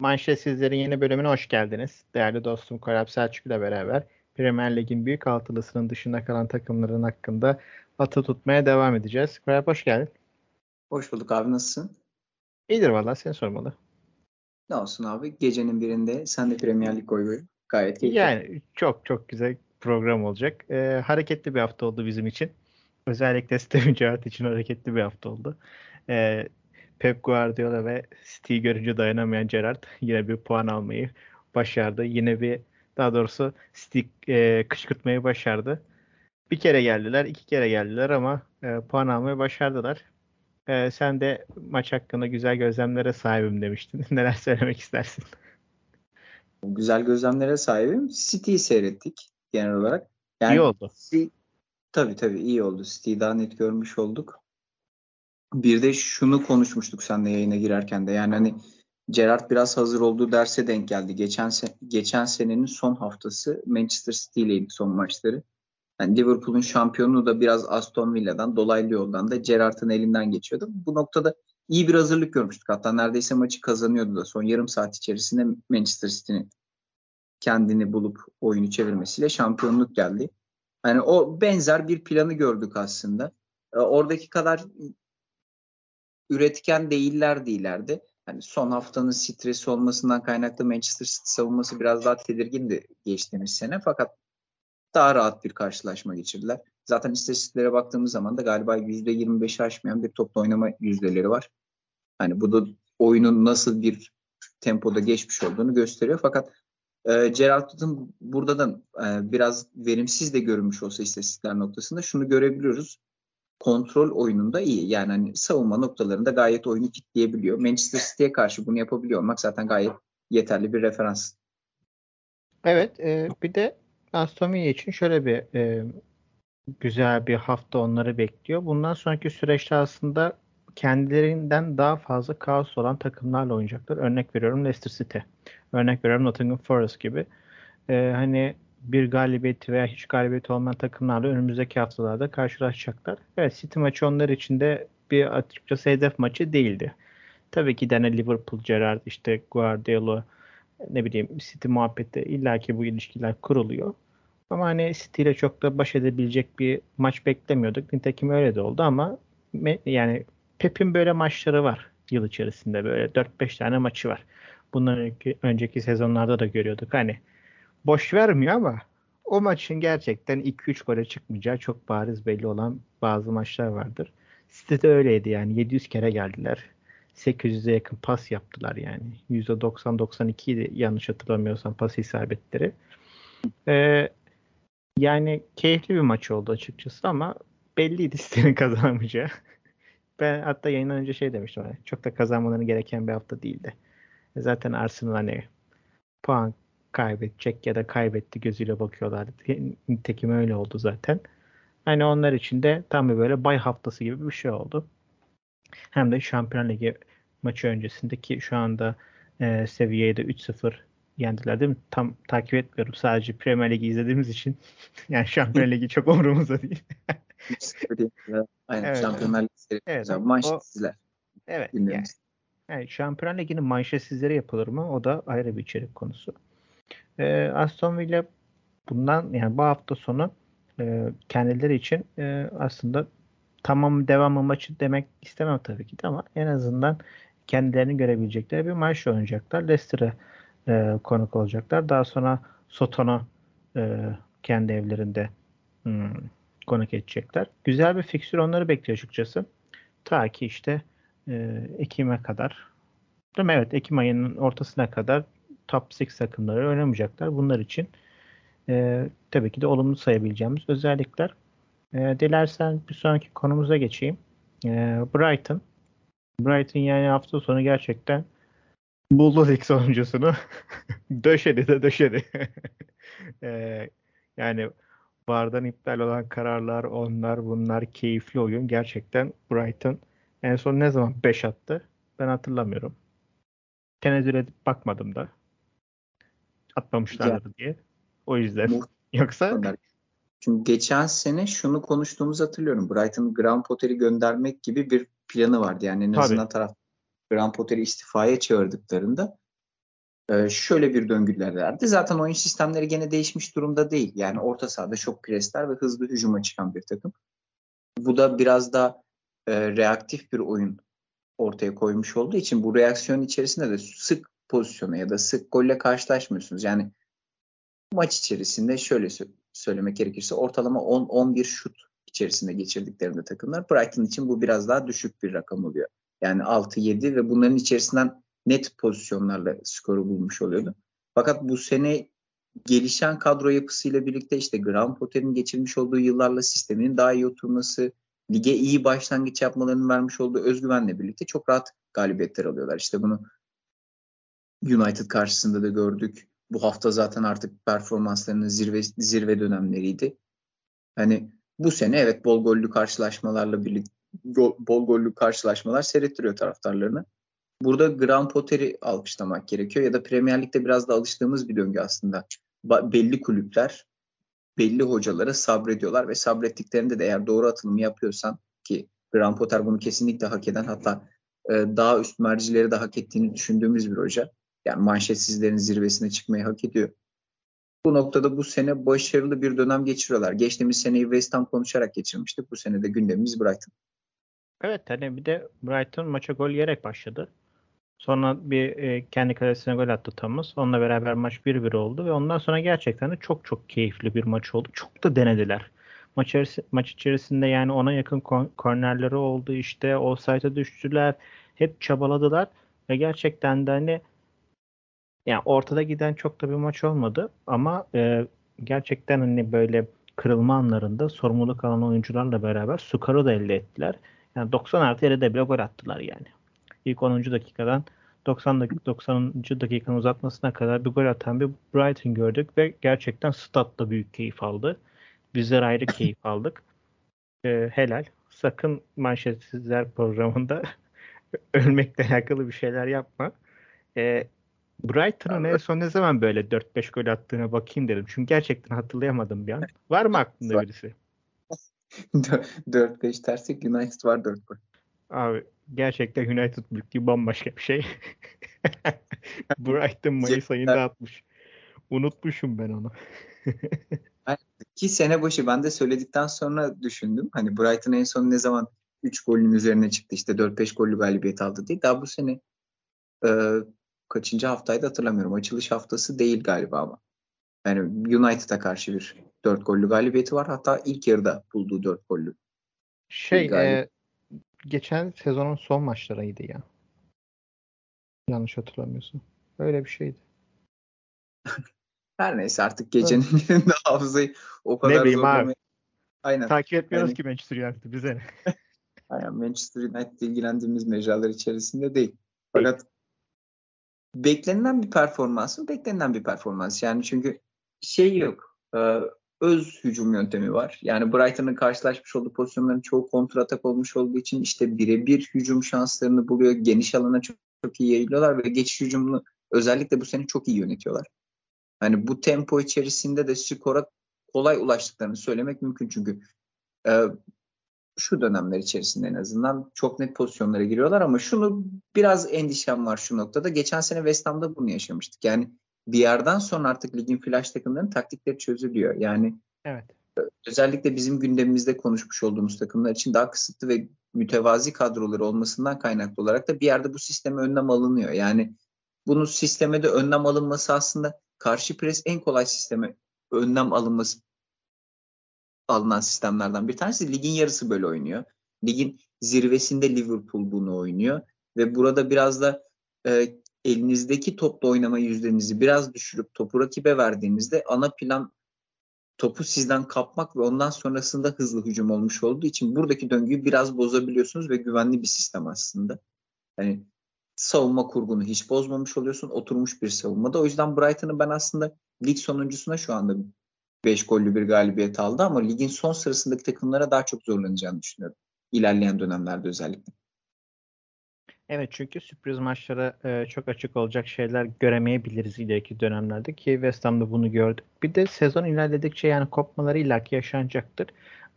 Manşetsizlerin yeni bölümüne hoş geldiniz. Değerli dostum Korap Selçuk ile beraber Premier Lig'in büyük altılısının dışında kalan takımların hakkında atı tutmaya devam edeceğiz. Korap hoş geldin. Hoş bulduk abi nasılsın? İyidir valla seni sormalı. Ne olsun abi gecenin birinde sen de Premier Lig koy Gayet keyifli. Yani çok çok güzel program olacak. Ee, hareketli bir hafta oldu bizim için. Özellikle Steven Gerrard için hareketli bir hafta oldu. Ee, Pep Guardiola ve City'yi görünce dayanamayan Gerrard yine bir puan almayı başardı. Yine bir daha doğrusu City e, kışkırtmayı başardı. Bir kere geldiler, iki kere geldiler ama e, puan almayı başardılar. E, sen de maç hakkında güzel gözlemlere sahibim demiştin. Neler söylemek istersin? Güzel gözlemlere sahibim. City'yi seyrettik genel olarak. Yani iyi oldu. City, tabii tabii iyi oldu. City'yi daha net görmüş olduk. Bir de şunu konuşmuştuk seninle yayına girerken de. Yani hani Gerard biraz hazır olduğu derse denk geldi. Geçen se- geçen senenin son haftası Manchester City ileydi son maçları. Yani Liverpool'un şampiyonluğu da biraz Aston Villa'dan dolaylı yoldan da Gerrard'ın elinden geçiyordu. Bu noktada iyi bir hazırlık görmüştük. Hatta neredeyse maçı kazanıyordu da son yarım saat içerisinde Manchester City'nin kendini bulup oyunu çevirmesiyle şampiyonluk geldi. Yani o benzer bir planı gördük aslında. Oradaki kadar üretken değillerdi ileride. Hani son haftanın stresi olmasından kaynaklı Manchester City savunması biraz daha tedirgindi geçtiğimiz sene. Fakat daha rahat bir karşılaşma geçirdiler. Zaten istatistiklere baktığımız zaman da galiba %25'i aşmayan bir topla oynama yüzdeleri var. Hani bu da oyunun nasıl bir tempoda geçmiş olduğunu gösteriyor. Fakat e, Gerard'ın burada da e, biraz verimsiz de görünmüş olsa istatistikler noktasında şunu görebiliyoruz kontrol oyununda iyi. Yani hani savunma noktalarında gayet oyunu kitleyebiliyor. Manchester City'ye karşı bunu yapabiliyor olmak zaten gayet yeterli bir referans. Evet, e, bir de Aston Villa için şöyle bir e, güzel bir hafta onları bekliyor. Bundan sonraki süreçte aslında kendilerinden daha fazla kaos olan takımlarla oynayacaklar. Örnek veriyorum Leicester City. Örnek veriyorum Nottingham Forest gibi. E, hani bir galibiyeti veya hiç galibiyeti olmayan takımlarla önümüzdeki haftalarda karşılaşacaklar. Evet City maçı onlar için de bir açıkçası hedef maçı değildi. Tabii ki de Liverpool, Gerrard, işte Guardiola, ne bileyim City muhabbeti illaki bu ilişkiler kuruluyor. Ama hani City ile çok da baş edebilecek bir maç beklemiyorduk. Nitekim öyle de oldu ama yani Pep'in böyle maçları var yıl içerisinde böyle 4-5 tane maçı var. Bundan önceki, önceki sezonlarda da görüyorduk. Hani boş vermiyor ama o maçın gerçekten 2-3 gole çıkmayacağı çok bariz belli olan bazı maçlar vardır. City'de öyleydi yani 700 kere geldiler. 800'e yakın pas yaptılar yani. %90-92 idi yanlış hatırlamıyorsam pas isabetleri. Ee, yani keyifli bir maç oldu açıkçası ama belliydi City'nin kazanamayacağı. Ben hatta yayından önce şey demiştim. Hani, çok da kazanmaları gereken bir hafta değildi. Zaten Arsenal hani puan kaybedecek ya da kaybetti gözüyle bakıyorlar. Nitekim öyle oldu zaten. Hani onlar için de tam bir böyle bay haftası gibi bir şey oldu. Hem de Şampiyon Ligi maçı öncesindeki şu anda e, seviyeye de 3-0 yendiler değil mi? Tam takip etmiyorum. Sadece Premier Ligi izlediğimiz için yani Şampiyon Ligi çok umurumuzda değil. Aynen evet, Şampiyonlar Ligi evet, manşetsizler. Evet. Yani, yani Şampiyon Ligi'nin manşetsizleri yapılır mı? O da ayrı bir içerik konusu. E, Aston Villa bundan yani bu hafta sonu e, kendileri için e, aslında tamam devamı maçı demek istemem tabii ki de ama en azından kendilerini görebilecekleri bir maç oynayacaklar. Leicester'a e, konuk olacaklar. Daha sonra Soton'a e, kendi evlerinde hmm, konuk edecekler. Güzel bir fikstür onları bekliyor açıkçası. Ta ki işte e, Ekim'e kadar değil mi? Evet Ekim ayının ortasına kadar top 6 takımları oynamayacaklar. Bunlar için e, tabii ki de olumlu sayabileceğimiz özellikler. E, dilersen bir sonraki konumuza geçeyim. E, Brighton. Brighton yani hafta sonu gerçekten buldu ilk sonuncusunu. döşedi de döşedi. e, yani bardan iptal olan kararlar, onlar bunlar keyifli oyun. Gerçekten Brighton en son ne zaman 5 attı? Ben hatırlamıyorum. Tenezzül edip bakmadım da atmamışlardır diye. O yüzden. Yoksa çünkü geçen sene şunu konuştuğumuzu hatırlıyorum. Brighton Graham Potter'i göndermek gibi bir planı vardı. Yani en azından taraf Graham Potter'i istifaya çağırdıklarında Ee, şöyle bir döngülerlerdi. Zaten oyun sistemleri gene değişmiş durumda değil. Yani orta sahada çok presler ve hızlı hücuma çıkan bir takım. Bu da biraz da e, reaktif bir oyun ortaya koymuş olduğu için bu reaksiyon içerisinde de sık pozisyona ya da sık golle karşılaşmıyorsunuz. Yani maç içerisinde şöyle söylemek gerekirse ortalama 10-11 şut içerisinde geçirdiklerinde takımlar. Brighton için bu biraz daha düşük bir rakam oluyor. Yani 6-7 ve bunların içerisinden net pozisyonlarla skoru bulmuş oluyordu. Fakat bu sene gelişen kadro yapısıyla birlikte işte Graham Potter'in geçirmiş olduğu yıllarla sisteminin daha iyi oturması, lige iyi başlangıç yapmalarının vermiş olduğu özgüvenle birlikte çok rahat galibiyetler alıyorlar. İşte bunu United karşısında da gördük. Bu hafta zaten artık performanslarının zirve zirve dönemleriydi. Hani bu sene evet bol gollü karşılaşmalarla birlikte bol gollü karşılaşmalar seyrettiriyor taraftarlarını. Burada Graham Potter'i alkışlamak gerekiyor ya da Premier Lig'de biraz da alıştığımız bir döngü aslında. Ba- belli kulüpler belli hocalara sabrediyorlar ve sabrettiklerinde de eğer doğru atılımı yapıyorsan ki Graham Potter bunu kesinlikle hak eden hatta e, daha üst mercileri de hak ettiğini düşündüğümüz bir hoca. Yani manşetsizlerin zirvesine çıkmayı hak ediyor. Bu noktada bu sene başarılı bir dönem geçiriyorlar. Geçtiğimiz seneyi West Ham konuşarak geçirmiştik. Bu sene de gündemimiz Brighton. Evet hani bir de Brighton maça gol yiyerek başladı. Sonra bir e, kendi kalesine gol attı Thomas. Onunla beraber maç 1-1 oldu ve ondan sonra gerçekten de çok çok keyifli bir maç oldu. Çok da denediler. Maç, maç içerisinde yani ona yakın kornerleri oldu işte offside'a düştüler. Hep çabaladılar ve gerçekten de hani yani ortada giden çok da bir maç olmadı ama e, gerçekten hani böyle kırılma anlarında sorumluluk alan oyuncularla beraber skoru da elde ettiler. Yani 90 artı yere bile gol attılar yani. İlk 10. dakikadan 90 dakika 90. dakikanın uzatmasına kadar bir gol atan bir Brighton gördük ve gerçekten statta büyük keyif aldı. Bizler ayrı keyif aldık. Ee, helal. Sakın manşetsizler programında ölmekle alakalı bir şeyler yapma. Ee, Brighton'ın en son ne zaman böyle 4-5 gol attığına bakayım dedim. Çünkü gerçekten hatırlayamadım bir an. Var mı aklında birisi? 4-5 dersek United var 4 gol. Abi gerçekten United büyüklüğü bambaşka bir şey. Brighton Mayıs ayında atmış. Unutmuşum ben onu. Ki sene başı ben de söyledikten sonra düşündüm. Hani Brighton en son ne zaman 3 golün üzerine çıktı işte 4-5 gollü galibiyet aldı diye. Daha bu sene e, kaçıncı haftaydı hatırlamıyorum. Açılış haftası değil galiba ama. Yani United'a karşı bir 4 gollü galibiyeti var. Hatta ilk yarıda bulduğu 4 gollü. Şey e, geçen sezonun son maçlarıydı ya. Yanlış hatırlamıyorsun. Öyle bir şeydi. Her neyse artık gecenin birinde hafızayı o kadar ne bileyim abi. Aynen. Takip etmiyoruz yani, ki Manchester United'ı bize ne. Aynen Manchester United ilgilendiğimiz mecralar içerisinde değil. Fakat beklenilen bir performans mı? Beklenilen bir performans. Yani çünkü şey yok. E, öz hücum yöntemi var. Yani Brighton'ın karşılaşmış olduğu pozisyonların çoğu kontratak olmuş olduğu için işte birebir hücum şanslarını buluyor. Geniş alana çok, çok iyi yayılıyorlar ve geçiş hücumunu özellikle bu sene çok iyi yönetiyorlar. Hani bu tempo içerisinde de skora kolay ulaştıklarını söylemek mümkün çünkü e, şu dönemler içerisinde en azından çok net pozisyonlara giriyorlar ama şunu biraz endişem var şu noktada. Geçen sene West Ham'da bunu yaşamıştık. Yani bir yerden sonra artık ligin flash takımlarının taktikleri çözülüyor. Yani evet. özellikle bizim gündemimizde konuşmuş olduğumuz takımlar için daha kısıtlı ve mütevazi kadroları olmasından kaynaklı olarak da bir yerde bu sisteme önlem alınıyor. Yani bunun sisteme de önlem alınması aslında karşı pres en kolay sisteme önlem alınması alınan sistemlerden bir tanesi. Ligin yarısı böyle oynuyor. Ligin zirvesinde Liverpool bunu oynuyor ve burada biraz da e, elinizdeki topla oynama yüzdenizi biraz düşürüp topu rakibe verdiğinizde ana plan topu sizden kapmak ve ondan sonrasında hızlı hücum olmuş olduğu için buradaki döngüyü biraz bozabiliyorsunuz ve güvenli bir sistem aslında. Yani savunma kurgunu hiç bozmamış oluyorsun. Oturmuş bir savunmada. O yüzden Brighton'ı ben aslında lig sonuncusuna şu anda 5 gollü bir galibiyet aldı ama ligin son sırasındaki takımlara daha çok zorlanacağını düşünüyorum. İlerleyen dönemlerde özellikle. Evet çünkü sürpriz maçlara e, çok açık olacak şeyler göremeyebiliriz ileriki dönemlerde ki West Ham'da bunu gördük. Bir de sezon ilerledikçe yani kopmaları illaki yaşanacaktır.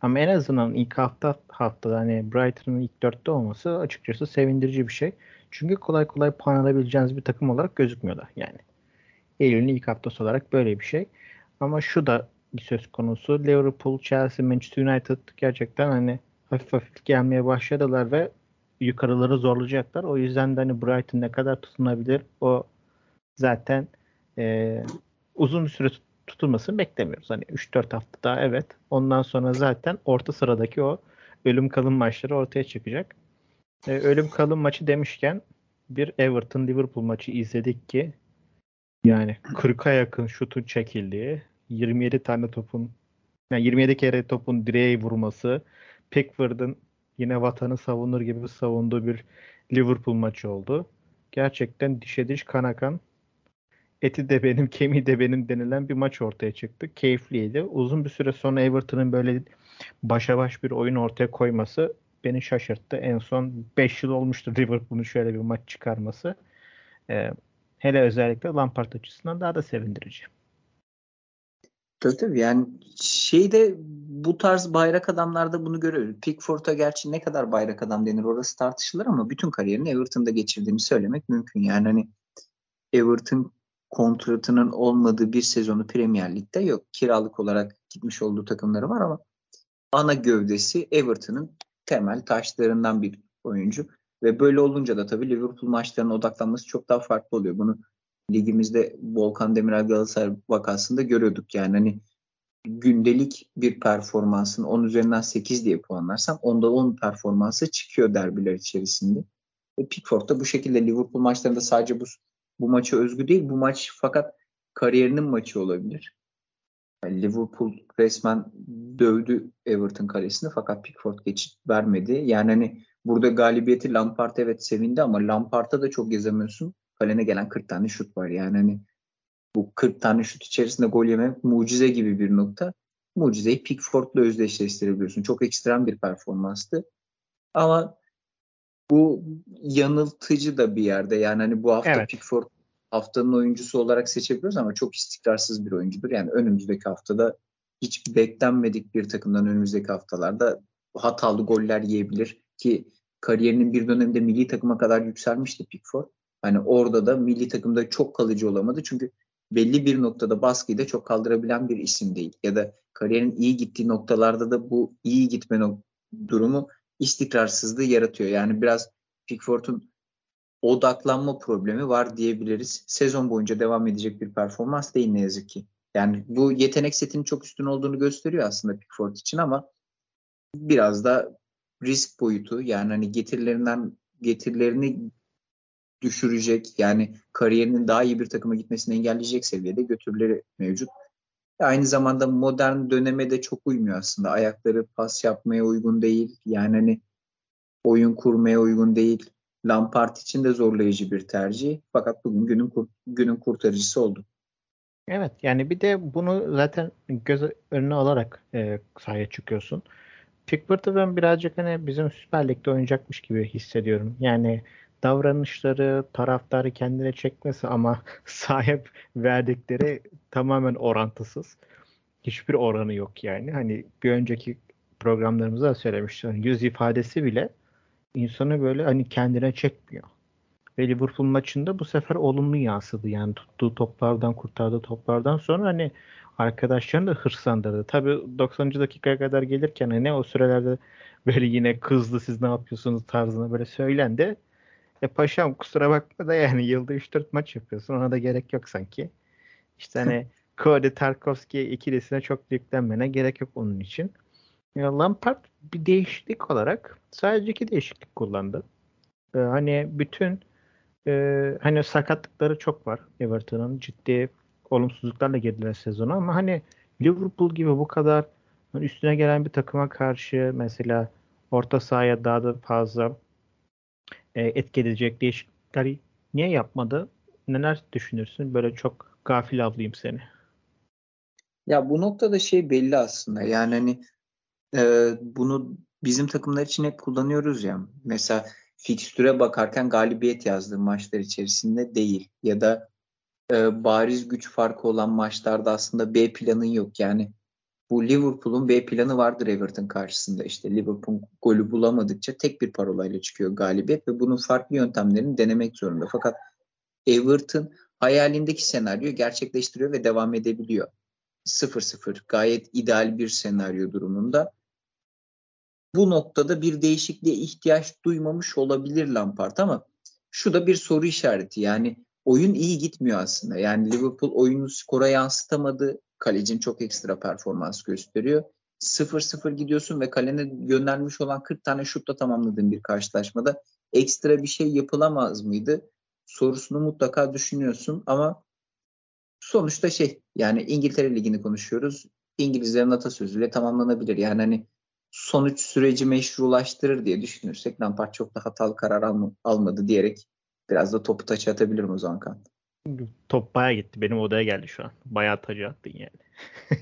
Ama en azından ilk hafta haftada hani Brighton'ın ilk dörtte olması açıkçası sevindirici bir şey. Çünkü kolay kolay puan alabileceğiniz bir takım olarak gözükmüyorlar yani. Eylül'ün ilk haftası olarak böyle bir şey. Ama şu da söz konusu. Liverpool, Chelsea, Manchester United gerçekten hani hafif hafif gelmeye başladılar ve yukarıları zorlayacaklar. O yüzden de hani Brighton ne kadar tutunabilir o zaten e, uzun bir süre tutulmasını beklemiyoruz. Hani 3-4 hafta daha evet. Ondan sonra zaten orta sıradaki o ölüm kalım maçları ortaya çıkacak. E, ölüm kalım maçı demişken bir Everton Liverpool maçı izledik ki yani 40'a yakın şutun çekildiği, 27 tane topun yani 27 kere topun direğe vurması, Pickford'ın yine vatanı savunur gibi savunduğu bir Liverpool maçı oldu. Gerçekten dişe diş kana kan eti de benim kemiği de benim denilen bir maç ortaya çıktı. Keyifliydi. Uzun bir süre sonra Everton'ın böyle başa baş bir oyun ortaya koyması beni şaşırttı. En son 5 yıl olmuştu Liverpool'un şöyle bir maç çıkarması. Ee, hele özellikle Lampard açısından daha da sevindirici. Tabii tabii yani şeyde bu tarz bayrak adamlarda bunu görüyoruz. Pickford'a gerçi ne kadar bayrak adam denir orası tartışılır ama bütün kariyerini Everton'da geçirdiğini söylemek mümkün. Yani hani Everton kontratının olmadığı bir sezonu Premier Lig'de yok. Kiralık olarak gitmiş olduğu takımları var ama ana gövdesi Everton'ın temel taşlarından bir oyuncu. Ve böyle olunca da tabii Liverpool maçlarına odaklanması çok daha farklı oluyor. Bunu ligimizde Volkan Demirel Galatasaray vakasında görüyorduk. Yani hani gündelik bir performansın 10 üzerinden 8 diye puanlarsam onda 10 performansı çıkıyor derbiler içerisinde. Ve Pickford da bu şekilde Liverpool maçlarında sadece bu bu maçı özgü değil. Bu maç fakat kariyerinin maçı olabilir. Yani Liverpool resmen dövdü Everton kalesini fakat Pickford geçit vermedi. Yani hani burada galibiyeti Lampard evet sevindi ama Lampard'a da çok gezemiyorsun. Kalene gelen 40 tane şut var. Yani hani bu 40 tane şut içerisinde gol yemek mucize gibi bir nokta. Mucizeyi Pickford'la özdeşleştirebiliyorsun. Çok ekstrem bir performanstı. Ama bu yanıltıcı da bir yerde. Yani hani bu hafta evet. Pickford haftanın oyuncusu olarak seçebiliyoruz ama çok istikrarsız bir oyuncudur. Yani önümüzdeki haftada hiç beklenmedik bir takımdan önümüzdeki haftalarda hatalı goller yiyebilir ki kariyerinin bir döneminde milli takıma kadar yükselmişti Pickford. Hani orada da milli takımda çok kalıcı olamadı. Çünkü belli bir noktada baskıyı da çok kaldırabilen bir isim değil. Ya da kariyerin iyi gittiği noktalarda da bu iyi gitme durumu istikrarsızlığı yaratıyor. Yani biraz Pickford'un odaklanma problemi var diyebiliriz. Sezon boyunca devam edecek bir performans değil ne yazık ki. Yani bu yetenek setinin çok üstün olduğunu gösteriyor aslında Pickford için ama biraz da risk boyutu yani hani getirilerinden getirilerini düşürecek yani kariyerinin daha iyi bir takıma gitmesini engelleyecek seviyede götürüleri mevcut. Aynı zamanda modern döneme de çok uymuyor aslında. Ayakları pas yapmaya uygun değil. Yani hani oyun kurmaya uygun değil. Lampard için de zorlayıcı bir tercih. Fakat bugün günün günün kurtarıcısı oldu. Evet yani bir de bunu zaten göz önüne alarak e, sahaya çıkıyorsun. Pickford'u ben birazcık hani bizim Süper Lig'de oynayacakmış gibi hissediyorum. Yani davranışları, taraftarı kendine çekmesi ama sahip verdikleri tamamen orantısız. Hiçbir oranı yok yani. Hani bir önceki programlarımızda da söylemiştim. Hani yüz ifadesi bile insanı böyle hani kendine çekmiyor. Ve Liverpool maçında bu sefer olumlu yansıdı. Yani tuttuğu toplardan, kurtardığı toplardan sonra hani arkadaşlarını da hırslandırdı. Tabii 90. dakikaya kadar gelirken hani o sürelerde böyle yine kızdı siz ne yapıyorsunuz tarzına böyle söylendi. E paşam kusura bakma da yani yılda 3-4 maç yapıyorsun. Ona da gerek yok sanki. İşte hani Cody Tarkovski ikilisine çok yüklenmene gerek yok onun için. Ya Lampard bir değişiklik olarak sadece iki değişiklik kullandı. Ee, hani bütün e, hani sakatlıkları çok var Everton'ın ciddi olumsuzluklarla girdiler sezonu ama hani Liverpool gibi bu kadar üstüne gelen bir takıma karşı mesela orta sahaya daha da fazla etki edecek değişiklikleri niye yapmadı? Neler düşünürsün? Böyle çok gafil avlayayım seni. Ya bu noktada şey belli aslında. Yani hani e, bunu bizim takımlar için hep kullanıyoruz ya. Mesela fikstüre bakarken galibiyet yazdığım maçlar içerisinde değil. Ya da e, bariz güç farkı olan maçlarda aslında B planın yok. Yani bu Liverpool'un B planı vardır Everton karşısında. İşte Liverpool golü bulamadıkça tek bir parolayla çıkıyor galibiyet ve bunun farklı yöntemlerini denemek zorunda. Fakat Everton hayalindeki senaryo gerçekleştiriyor ve devam edebiliyor. 0-0 gayet ideal bir senaryo durumunda. Bu noktada bir değişikliğe ihtiyaç duymamış olabilir Lampard ama şu da bir soru işareti. Yani oyun iyi gitmiyor aslında. Yani Liverpool oyunu skora yansıtamadı. Kalecin çok ekstra performans gösteriyor. 0-0 gidiyorsun ve kalene göndermiş olan 40 tane şutla tamamladığın bir karşılaşmada ekstra bir şey yapılamaz mıydı? Sorusunu mutlaka düşünüyorsun ama sonuçta şey yani İngiltere Ligi'ni konuşuyoruz. İngilizlerin atasözüyle tamamlanabilir. Yani hani sonuç süreci meşrulaştırır diye düşünürsek Lampard çok da hatalı karar alma, almadı diyerek biraz da topu taça atabilirim o zaman kan. Top baya gitti. Benim odaya geldi şu an. Bayağı tacı attın yani.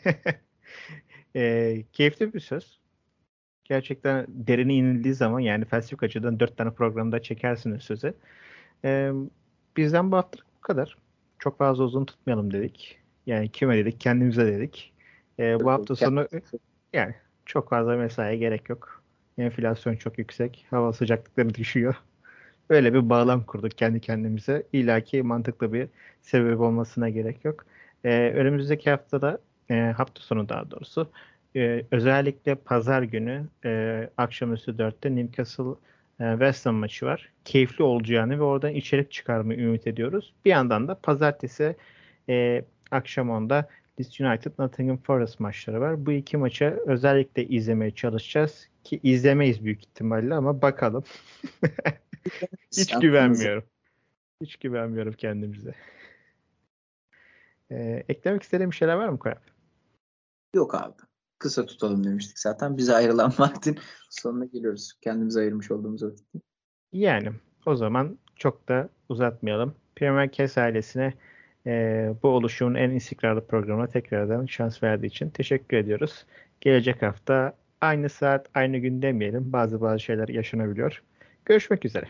e, keyifli bir söz. Gerçekten derine inildiği zaman yani felsefik açıdan dört tane programda çekersiniz sözü. E, bizden bu haftalık bu kadar. Çok fazla uzun tutmayalım dedik. Yani kime dedik? Kendimize dedik. E, bu hafta sonu yani çok fazla mesaiye gerek yok. Enflasyon çok yüksek. Hava sıcaklıkları düşüyor. Öyle bir bağlam kurduk kendi kendimize. İlla ki mantıklı bir sebep olmasına gerek yok. Ee, önümüzdeki haftada e, hafta sonu daha doğrusu e, özellikle pazar günü e, akşamüstü 4'te Newcastle e, West Ham maçı var. Keyifli olacağını ve oradan içerik çıkarmayı ümit ediyoruz. Bir yandan da pazartesi e, akşam onda Leeds United Nottingham Forest maçları var. Bu iki maçı özellikle izlemeye çalışacağız ki izlemeyiz büyük ihtimalle ama bakalım. Hiç güvenmiyorum. Hiç güvenmiyorum kendimize. Ee, eklemek istediğim şeyler var mı Koray? Yok abi. Kısa tutalım demiştik zaten. Bize ayrılan vaktin sonuna geliyoruz. Kendimize ayırmış olduğumuz vakitte. Yani o zaman çok da uzatmayalım. Premier Kes ailesine e, bu oluşumun en istikrarlı programına tekrardan şans verdiği için teşekkür ediyoruz. Gelecek hafta aynı saat, aynı gün demeyelim. Bazı bazı şeyler yaşanabiliyor. Görüşmek üzere.